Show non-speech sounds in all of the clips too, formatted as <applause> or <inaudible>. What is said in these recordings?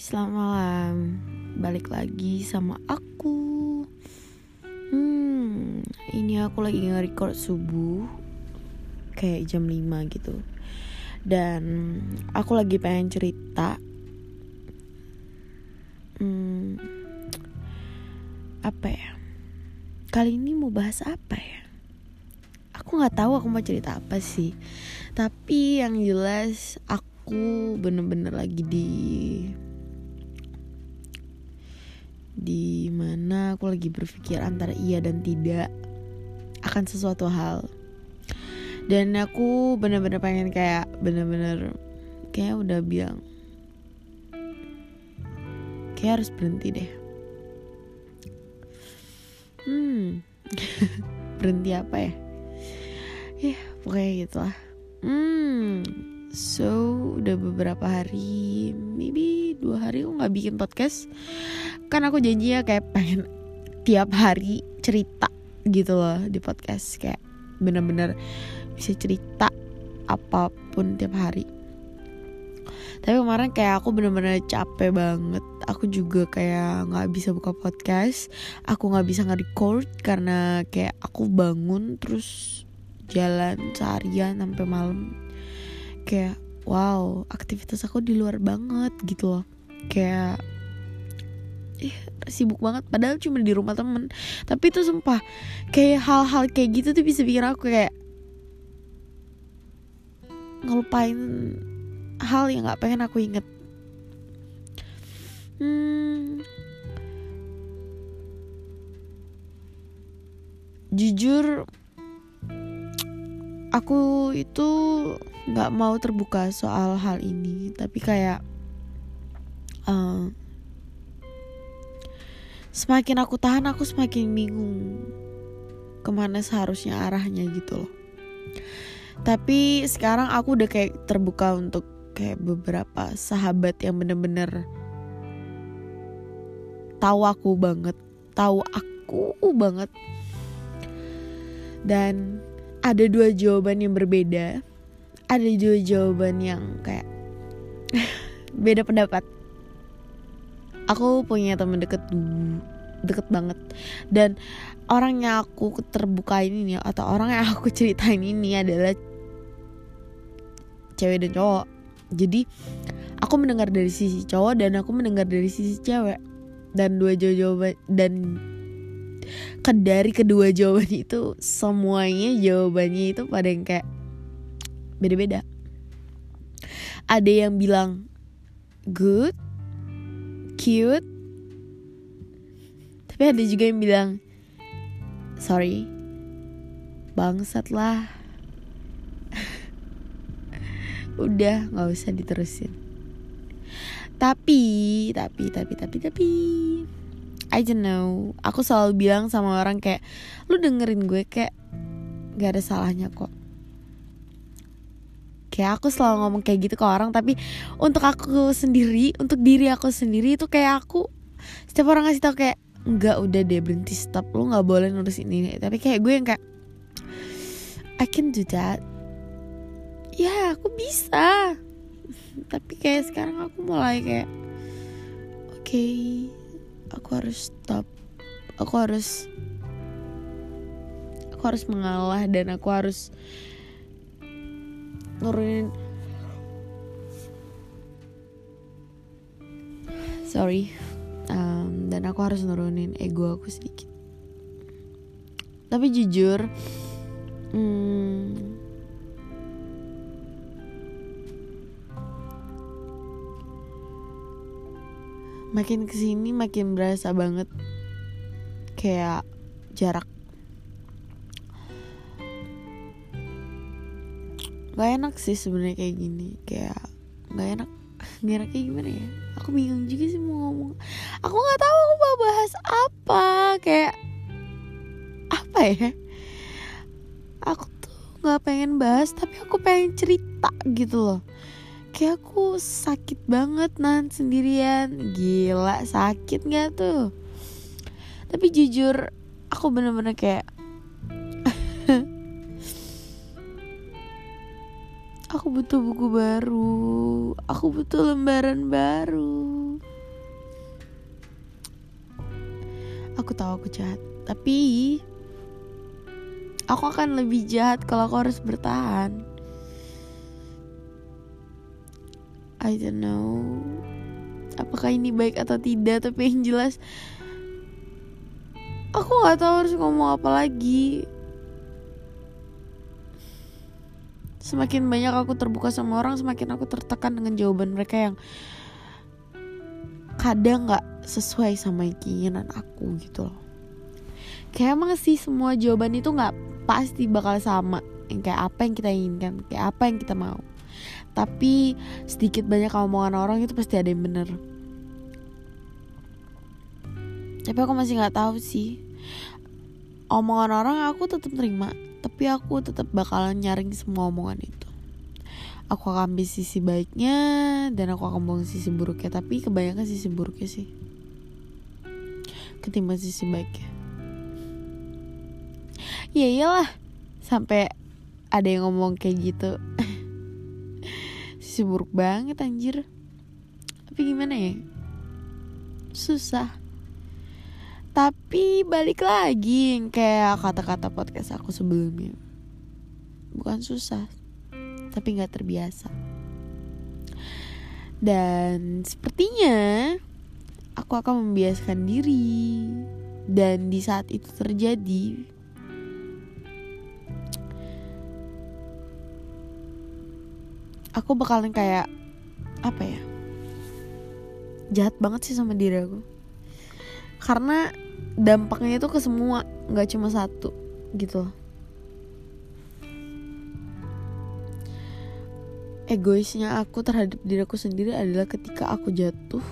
selamat malam. Balik lagi sama aku. Hmm, ini aku lagi nge-record subuh kayak jam 5 gitu. Dan aku lagi pengen cerita. Hmm, apa ya? Kali ini mau bahas apa ya? Aku nggak tahu aku mau cerita apa sih. Tapi yang jelas aku aku bener-bener lagi di di mana aku lagi berpikir antara iya dan tidak akan sesuatu hal. Dan aku bener-bener pengen kayak bener-bener kayak udah bilang kayak harus berhenti deh. Hmm. <laughs> Berhenti apa ya? Ya pokoknya gitulah. Hmm. So udah beberapa hari Maybe dua hari aku gak bikin podcast Kan aku janji ya kayak pengen Tiap hari cerita gitu loh Di podcast. Kayak bener-bener bisa cerita Apa pun tiap hari. Tapi kemarin kayak aku bener-bener capek banget. Aku juga kayak gak bisa buka podcast. Aku gak bisa nge-record Karena kayak aku bangun Terus jalan seharian sampai malam. Kayak wow aktivitas aku di luar banget gitu loh. Kayak eh sibuk banget. Padahal cuma di rumah temen. Tapi itu sumpah kayak hal-hal kayak gitu tuh bisa bikin aku kayak ngelupain hal yang nggak pengen aku inget. Hmm, jujur aku itu nggak mau terbuka soal hal ini. Tapi kayak uh, semakin aku tahan aku semakin bingung ke mana seharusnya arahnya gitu loh. Tapi sekarang aku udah kayak terbuka untuk kayak beberapa sahabat yang bener-bener tahu aku banget tahu aku banget. Dan ada dua jawaban yang berbeda. Ada dua jawaban yang kayak <laughs> beda pendapat aku punya temen deket deket banget. Dan orang yang aku terbuka ini atau orang yang aku ceritain ini adalah cewek dan cowok. Jadi aku mendengar dari sisi cowok dan aku mendengar dari sisi cewek. Dan dua jawaban dan ke dari kedua jawaban itu semuanya jawabannya itu pada yang kayak beda-beda. Ada yang bilang good cute. Tapi ada juga yang bilang sorry bangsat lah. <laughs> Udah nggak usah diterusin. Tapi tapi tapi tapi tapi I don't know. Aku selalu bilang sama orang kayak lu dengerin gue kayak gak ada salahnya kok kayak aku selalu ngomong kayak gitu ke orang tapi untuk aku sendiri untuk diri aku sendiri itu kayak aku setiap orang ngasih tau kayak nggak udah deh berhenti stop. Lu nggak boleh nurus ini. Tapi kayak gue yang kayak I can do that. Ya aku bisa. Tapi kayak sekarang aku mulai kayak oke okay, aku harus stop. Aku harus aku harus mengalah dan aku harus nurunin. Sorry. Um, dan aku harus nurunin ego aku sedikit. Tapi jujur hmm, makin ke sini makin berasa banget kayak jarak gak enak sih sebenarnya kayak gini. Kayak gak enak. <laughs> Enak kayak gimana ya? Aku bingung juga sih mau ngomong. Aku nggak tahu aku mau bahas apa. Kayak apa ya? Aku tuh nggak pengen bahas tapi aku pengen cerita gitu loh. Kayak aku sakit banget nan sendirian. Gila sakit gak tuh? Tapi jujur aku bener-bener kayak butuh buku baru. Aku butuh lembaran baru. Aku tahu aku jahat tapi aku akan lebih jahat kalau aku harus bertahan. I don't know. Apakah ini baik atau tidak tapi yang jelas aku nggak tahu harus ngomong apa lagi. Semakin banyak aku terbuka sama orang semakin aku tertekan dengan jawaban mereka yang kadang nggak sesuai sama keinginan aku gitu loh. Kayak emang sih semua jawaban itu nggak pasti bakal sama yang kayak apa yang kita inginkan kayak apa yang kita mau. Tapi sedikit banyak omongan orang itu pasti ada yang bener. Tapi aku masih nggak tahu sih. Omongan orang aku tetap terima tapi aku tetap bakalan nyaring semua omongan itu. Aku akan ambil sisi baiknya dan aku akan buang sisi buruknya. Tapi kebanyakan sisi buruknya sih. Ketimbang sisi baiknya. Ya iyalah sampai ada yang ngomong kayak gitu. <laughs> Sisi buruk banget anjir. Tapi gimana ya? Susah tapi balik lagi kayak kata-kata podcast aku sebelumnya. Bukan susah tapi nggak terbiasa. Dan sepertinya aku akan membiasakan diri. Dan di saat itu terjadi aku bakalan kayak apa ya jahat banget sih sama diri aku. Karena dampaknya itu ke semua nggak cuma satu gitu. Loh egoisnya aku terhadap diriku sendiri adalah ketika aku jatuh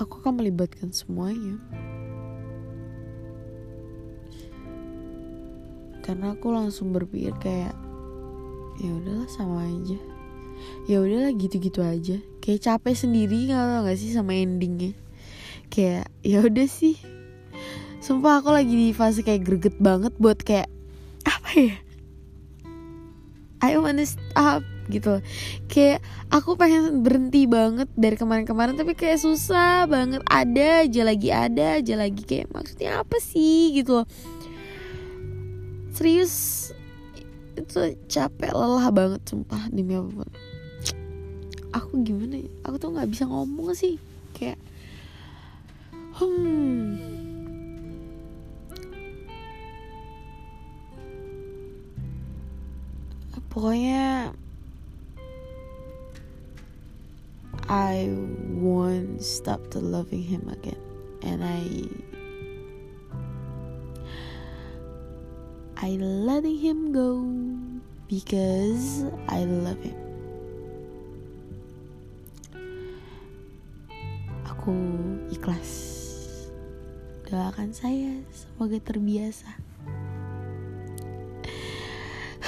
aku akan melibatkan semuanya. Karena aku langsung berpikir kayak ya udahlah sama aja. Ya udahlah gitu-gitu aja kayak capek sendiri nggak nggak sih sama endingnya. Kayak ya udah sih. Sumpah aku lagi di fase kayak greget banget buat kayak apa ya? I wanna stop gitu. Kayak aku pengen berhenti banget dari kemarin-kemarin tapi kayak susah banget. Ada aja lagi ada aja lagi. Kayak maksudnya apa sih gitu serius itu capek lelah banget sumpah demi apa pun aku gimana ya? Aku tuh nggak bisa ngomong sih. Kayak hmm. Pokoknya I won't stop to loving him again. And I I letting him go because I love him. Aku ikhlas. Doakan saya semoga terbiasa.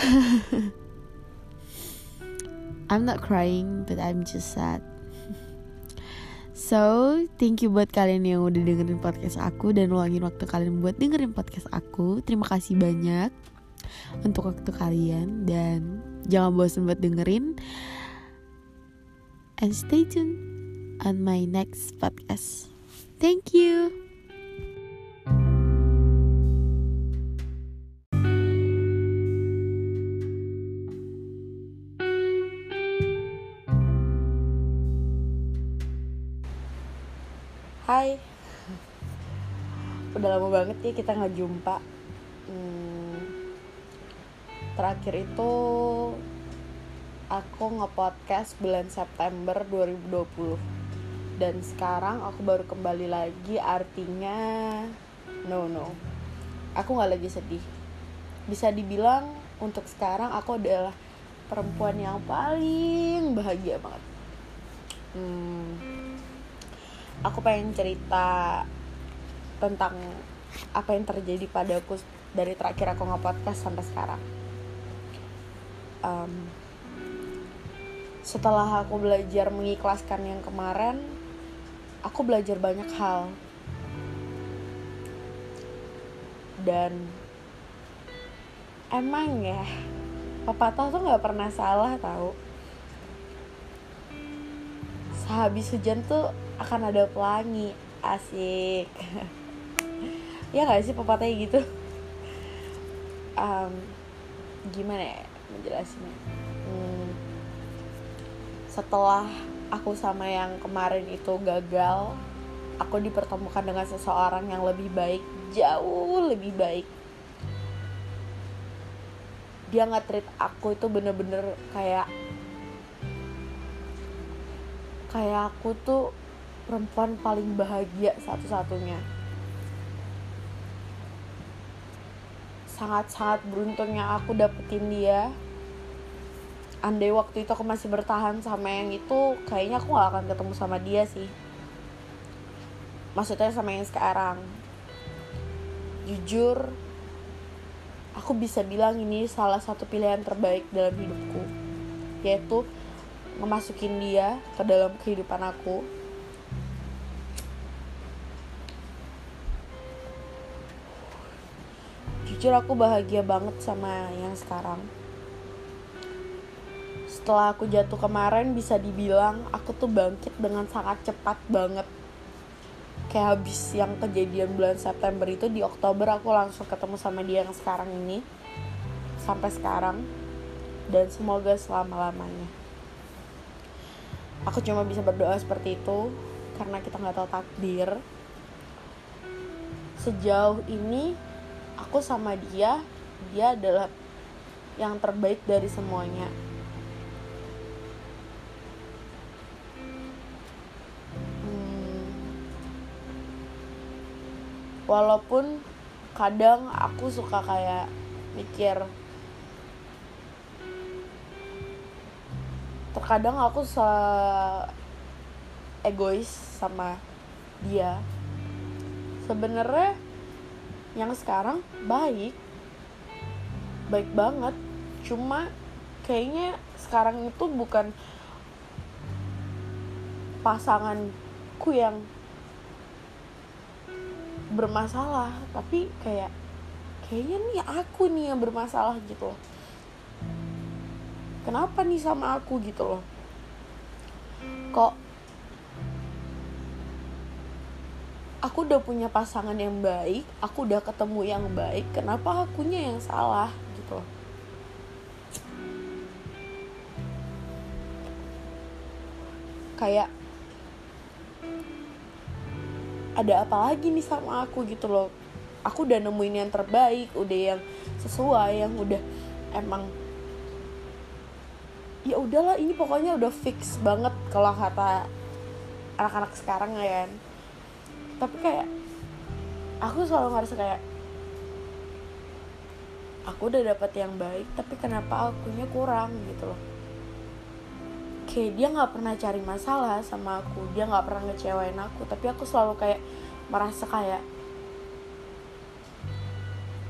<laughs> I'm not crying, but I'm just sad. So, thank you buat kalian yang udah dengerin podcast aku dan luangin waktu kalian buat dengerin podcast aku. Terima kasih banyak untuk waktu kalian dan jangan bosan buat dengerin. And stay tuned on my next podcast. Thank you. Hai Udah lama banget ya kita nggak jumpa hmm, Terakhir itu Aku nge-podcast bulan September 2020 Dan sekarang aku baru kembali lagi Artinya No no. Aku nggak lagi sedih. Bisa dibilang untuk sekarang aku adalah perempuan yang paling bahagia banget. Hmm, aku pengen cerita tentang apa yang terjadi padaku dari terakhir aku nge-podcast sampai sekarang. Um, setelah aku belajar mengikhlaskan yang kemarin, aku belajar banyak hal. Dan emang ya, pepatah tuh nggak pernah salah tahu. Sehabis hujan tuh akan ada pelangi asik <laughs> ya gak sih pepatahnya gitu um, gimana ya menjelaskannya hmm, setelah aku sama yang kemarin itu gagal aku dipertemukan dengan seseorang yang lebih baik jauh lebih baik. Dia nggak treat aku itu bener-bener kayak kayak aku tuh perempuan paling bahagia satu-satunya. Sangat-sangat beruntungnya aku dapetin dia andai waktu itu aku masih bertahan sama yang itu kayaknya aku gak akan ketemu sama dia sih. Maksudnya sama yang sekarang. Jujur aku bisa bilang ini salah satu pilihan terbaik dalam hidupku. Yaitu ngemasukin dia ke dalam kehidupan aku. Jujur aku bahagia banget sama yang sekarang setelah aku jatuh kemarin bisa dibilang aku tuh bangkit dengan sangat cepat banget. Kayak habis yang kejadian bulan September itu di Oktober aku langsung ketemu sama dia yang sekarang ini. Sampai sekarang. Dan semoga selama-lamanya. Aku cuma bisa berdoa seperti itu karena kita nggak tahu takdir. Sejauh ini aku sama dia dia adalah yang terbaik dari semuanya walaupun kadang aku suka kayak mikir terkadang aku se egois sama dia. Sebenarnya yang sekarang baik baik banget. Cuma kayaknya sekarang itu bukan pasanganku yang bermasalah tapi kayak kayaknya nih aku nih yang bermasalah gitu. Loh kenapa nih sama aku gitu loh? Kok aku udah punya pasangan yang baik aku udah ketemu yang baik kenapa akunya yang salah gitu loh? Kayak ada apa lagi nih sama aku gitu loh. Aku udah nemuin yang terbaik udah yang sesuai yang udah emang ya udahlah ini pokoknya udah fix banget kalau kata anak-anak sekarang ya kan. Tapi kayak aku selalu ngerasa kayak aku udah dapet yang baik tapi kenapa akunya kurang gitu loh kayak dia nggak pernah cari masalah sama aku dia nggak pernah ngecewain aku tapi aku selalu kayak merasa kayak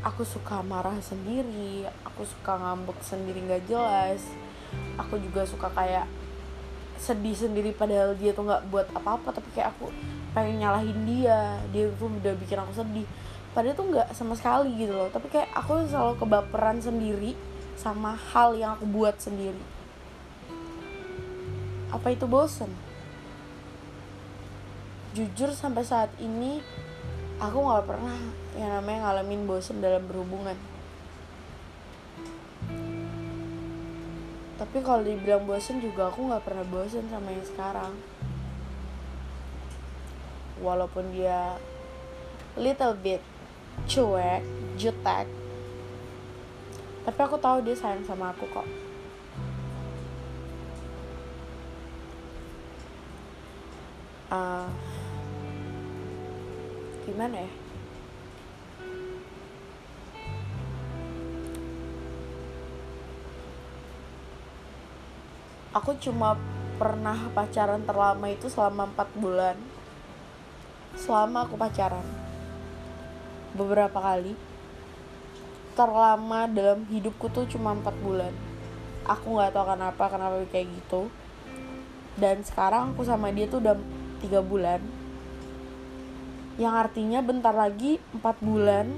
aku suka marah sendiri aku suka ngambek sendiri nggak jelas aku juga suka kayak sedih sendiri padahal dia tuh nggak buat apa-apa tapi kayak aku pengen nyalahin dia dia tuh udah bikin aku sedih. Padahal tuh nggak sama sekali gitu loh tapi kayak aku selalu kebaperan sendiri sama hal yang aku buat sendiri apa itu bosen? Jujur sampai saat ini aku nggak pernah yang namanya ngalamin bosen dalam berhubungan. Tapi kalau dibilang bosen juga aku nggak pernah bosen sama yang sekarang. Walaupun dia little bit cuek jutek. Tapi aku tahu dia sayang sama aku kok uh, gimana ya? Aku cuma pernah pacaran terlama itu selama empat bulan. Selama aku pacaran. Beberapa kali. Terlama dalam hidupku tuh cuma empat bulan. Aku nggak tahu kenapa kenapa kayak gitu. Dan sekarang aku sama dia tuh udah tiga bulan. Yang artinya bentar lagi empat bulan.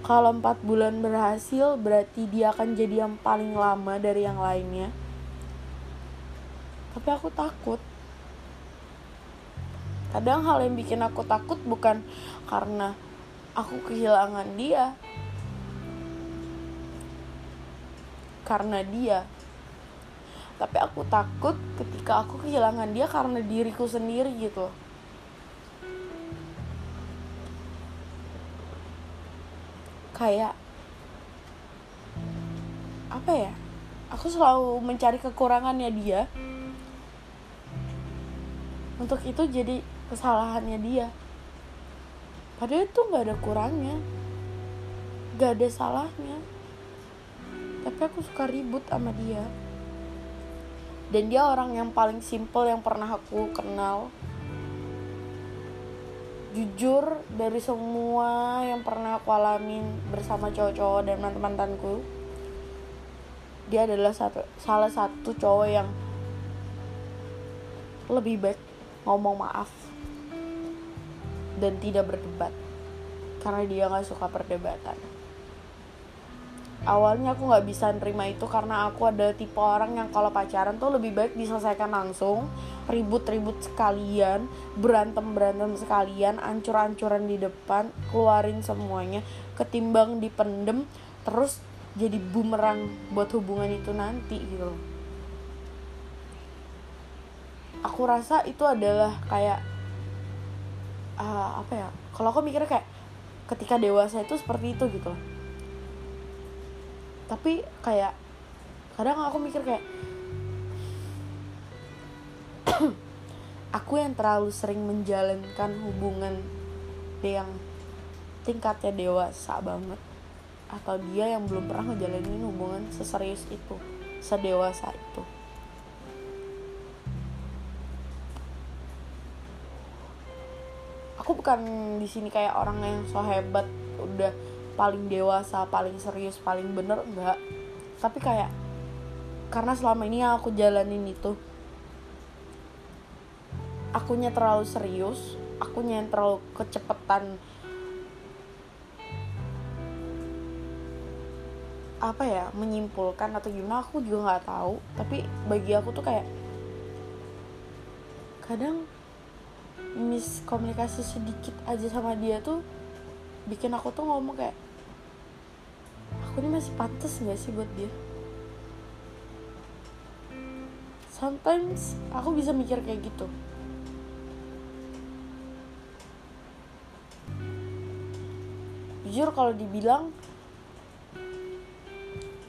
Kalau empat bulan berhasil berarti dia akan jadi yang paling lama dari yang lainnya. Tapi aku takut. Kadang hal yang bikin aku takut bukan karena aku kehilangan dia. Karena dia tapi aku takut ketika aku kehilangan dia karena diriku sendiri gitu. Kayak apa ya? Aku selalu mencari kekurangannya dia. Untuk itu jadi kesalahannya dia. Padahal itu nggak ada kurangnya. Nggak ada salahnya. Tapi aku suka ribut sama dia dan dia orang yang paling simple yang pernah aku kenal. Jujur dari semua yang pernah aku alamin bersama cowok-cowok dan mantan-mantanku dia adalah satu salah satu cowok yang lebih baik ngomong maaf dan tidak berdebat. Karena dia nggak suka perdebatan awalnya aku nggak bisa nerima itu karena aku ada tipe orang yang kalau pacaran tuh lebih baik diselesaikan langsung ribut-ribut sekalian berantem-berantem sekalian ancur-ancuran di depan keluarin semuanya ketimbang dipendem terus jadi bumerang buat hubungan itu nanti gitu aku rasa itu adalah kayak uh, apa ya kalau aku mikirnya kayak ketika dewasa itu seperti itu gitu tapi kayak kadang aku mikir kayak <clears throat> aku yang terlalu sering menjalankan hubungan yang tingkatnya dewasa banget atau dia yang belum pernah ngejalanin hubungan seserius itu sedewasa itu. Aku bukan di sini kayak orang yang so hebat udah paling dewasa paling serius paling bener enggak. Tapi kayak karena selama ini yang aku jalanin itu akunya terlalu serius akunya yang terlalu kecepetan apa ya menyimpulkan atau gimana aku juga nggak tahu. Tapi bagi aku tuh kayak kadang miskomunikasi sedikit aja sama dia tuh bikin aku tuh ngomong kayak ini masih pantas gak sih buat dia? Sometimes aku bisa mikir kayak gitu. Jujur kalau dibilang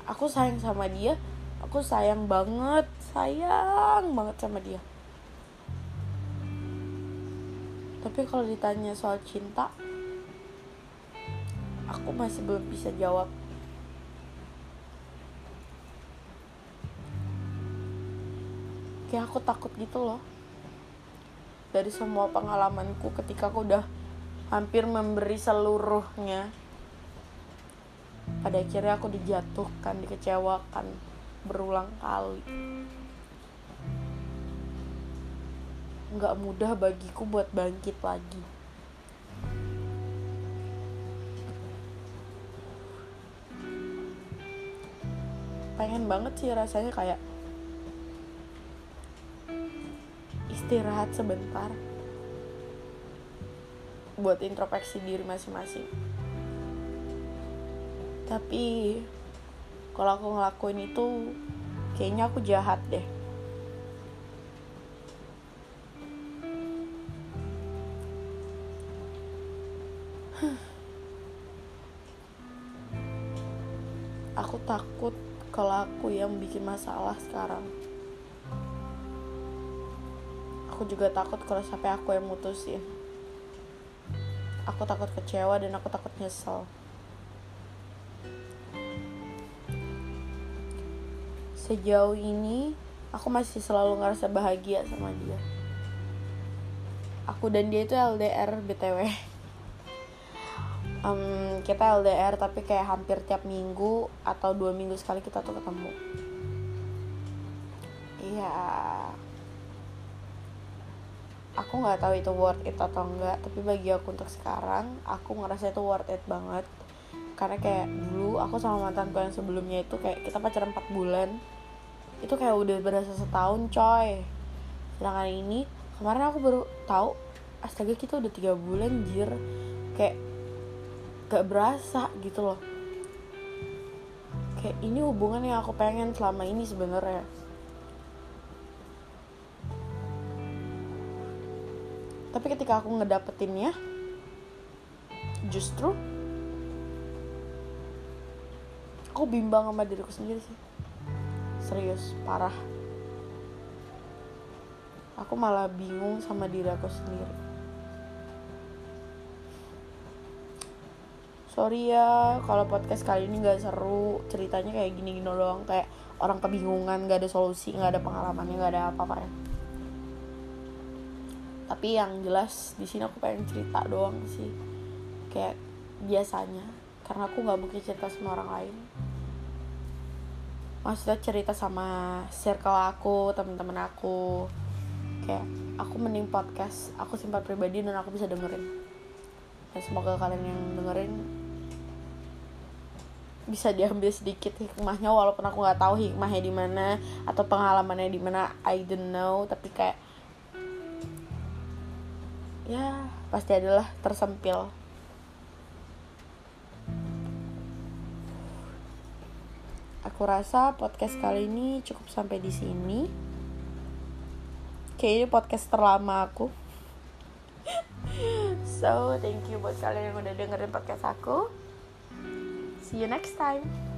aku sayang sama dia aku sayang banget sayang banget sama dia. Tapi kalau ditanya soal cinta aku masih belum bisa jawab kayak aku takut gitu loh. Dari semua pengalamanku ketika aku udah hampir memberi seluruhnya pada akhirnya aku dijatuhkan dikecewakan berulang kali. Nggak mudah bagiku buat bangkit lagi. Pengen banget sih rasanya kayak istirahat sebentar buat introspeksi diri masing-masing. Tapi kalau aku ngelakuin itu kayaknya aku jahat deh. Aku takut kalau aku yang bikin masalah sekarang aku juga takut kalau sampai aku yang mutusin. Aku takut kecewa dan aku takut nyesel. Sejauh ini aku masih selalu ngerasa bahagia sama dia. Aku dan dia itu LDR btw um, kita LDR tapi kayak hampir tiap minggu atau dua minggu sekali kita tuh ketemu. Iya aku nggak tahu itu worth it atau enggak tapi bagi aku untuk sekarang aku ngerasa itu worth it banget. Karena kayak dulu aku sama mantanku yang sebelumnya itu kayak kita pacaran 4 bulan. Itu kayak udah berasa setahun coy. Sedangkan ini kemarin aku baru tahu astaga kita udah tiga bulan jir. Kayak gak berasa gitu loh. Kayak ini hubungan yang aku pengen selama ini sebenarnya tapi ketika aku ngedapetinnya justru aku bimbang sama diriku sendiri sih. Serius parah. Aku malah bingung sama diri aku sendiri. Sorry ya kalau podcast kali ini gak seru. Ceritanya kayak gini-gini doang. Kayak orang kebingungan gak ada solusi gak ada pengalamannya gak ada apa-apa ya tapi yang jelas di sini aku pengen cerita doang sih. Kayak biasanya. Karena aku nggak mungkin cerita sama orang lain. Maksudnya cerita sama circle aku teman-teman aku. Kayak aku mending podcast aku simpan pribadi dan aku bisa dengerin. Dan semoga kalian yang dengerin bisa diambil sedikit hikmahnya walaupun aku nggak tahu hikmahnya di mana atau pengalamannya di mana. I don't know tapi kayak ya pasti adalah tersempil. Aku rasa podcast kali ini cukup sampai di sini. Kayaknya podcast terlama aku. <laughs> So thank you buat kalian yang udah dengerin podcast aku. See you next time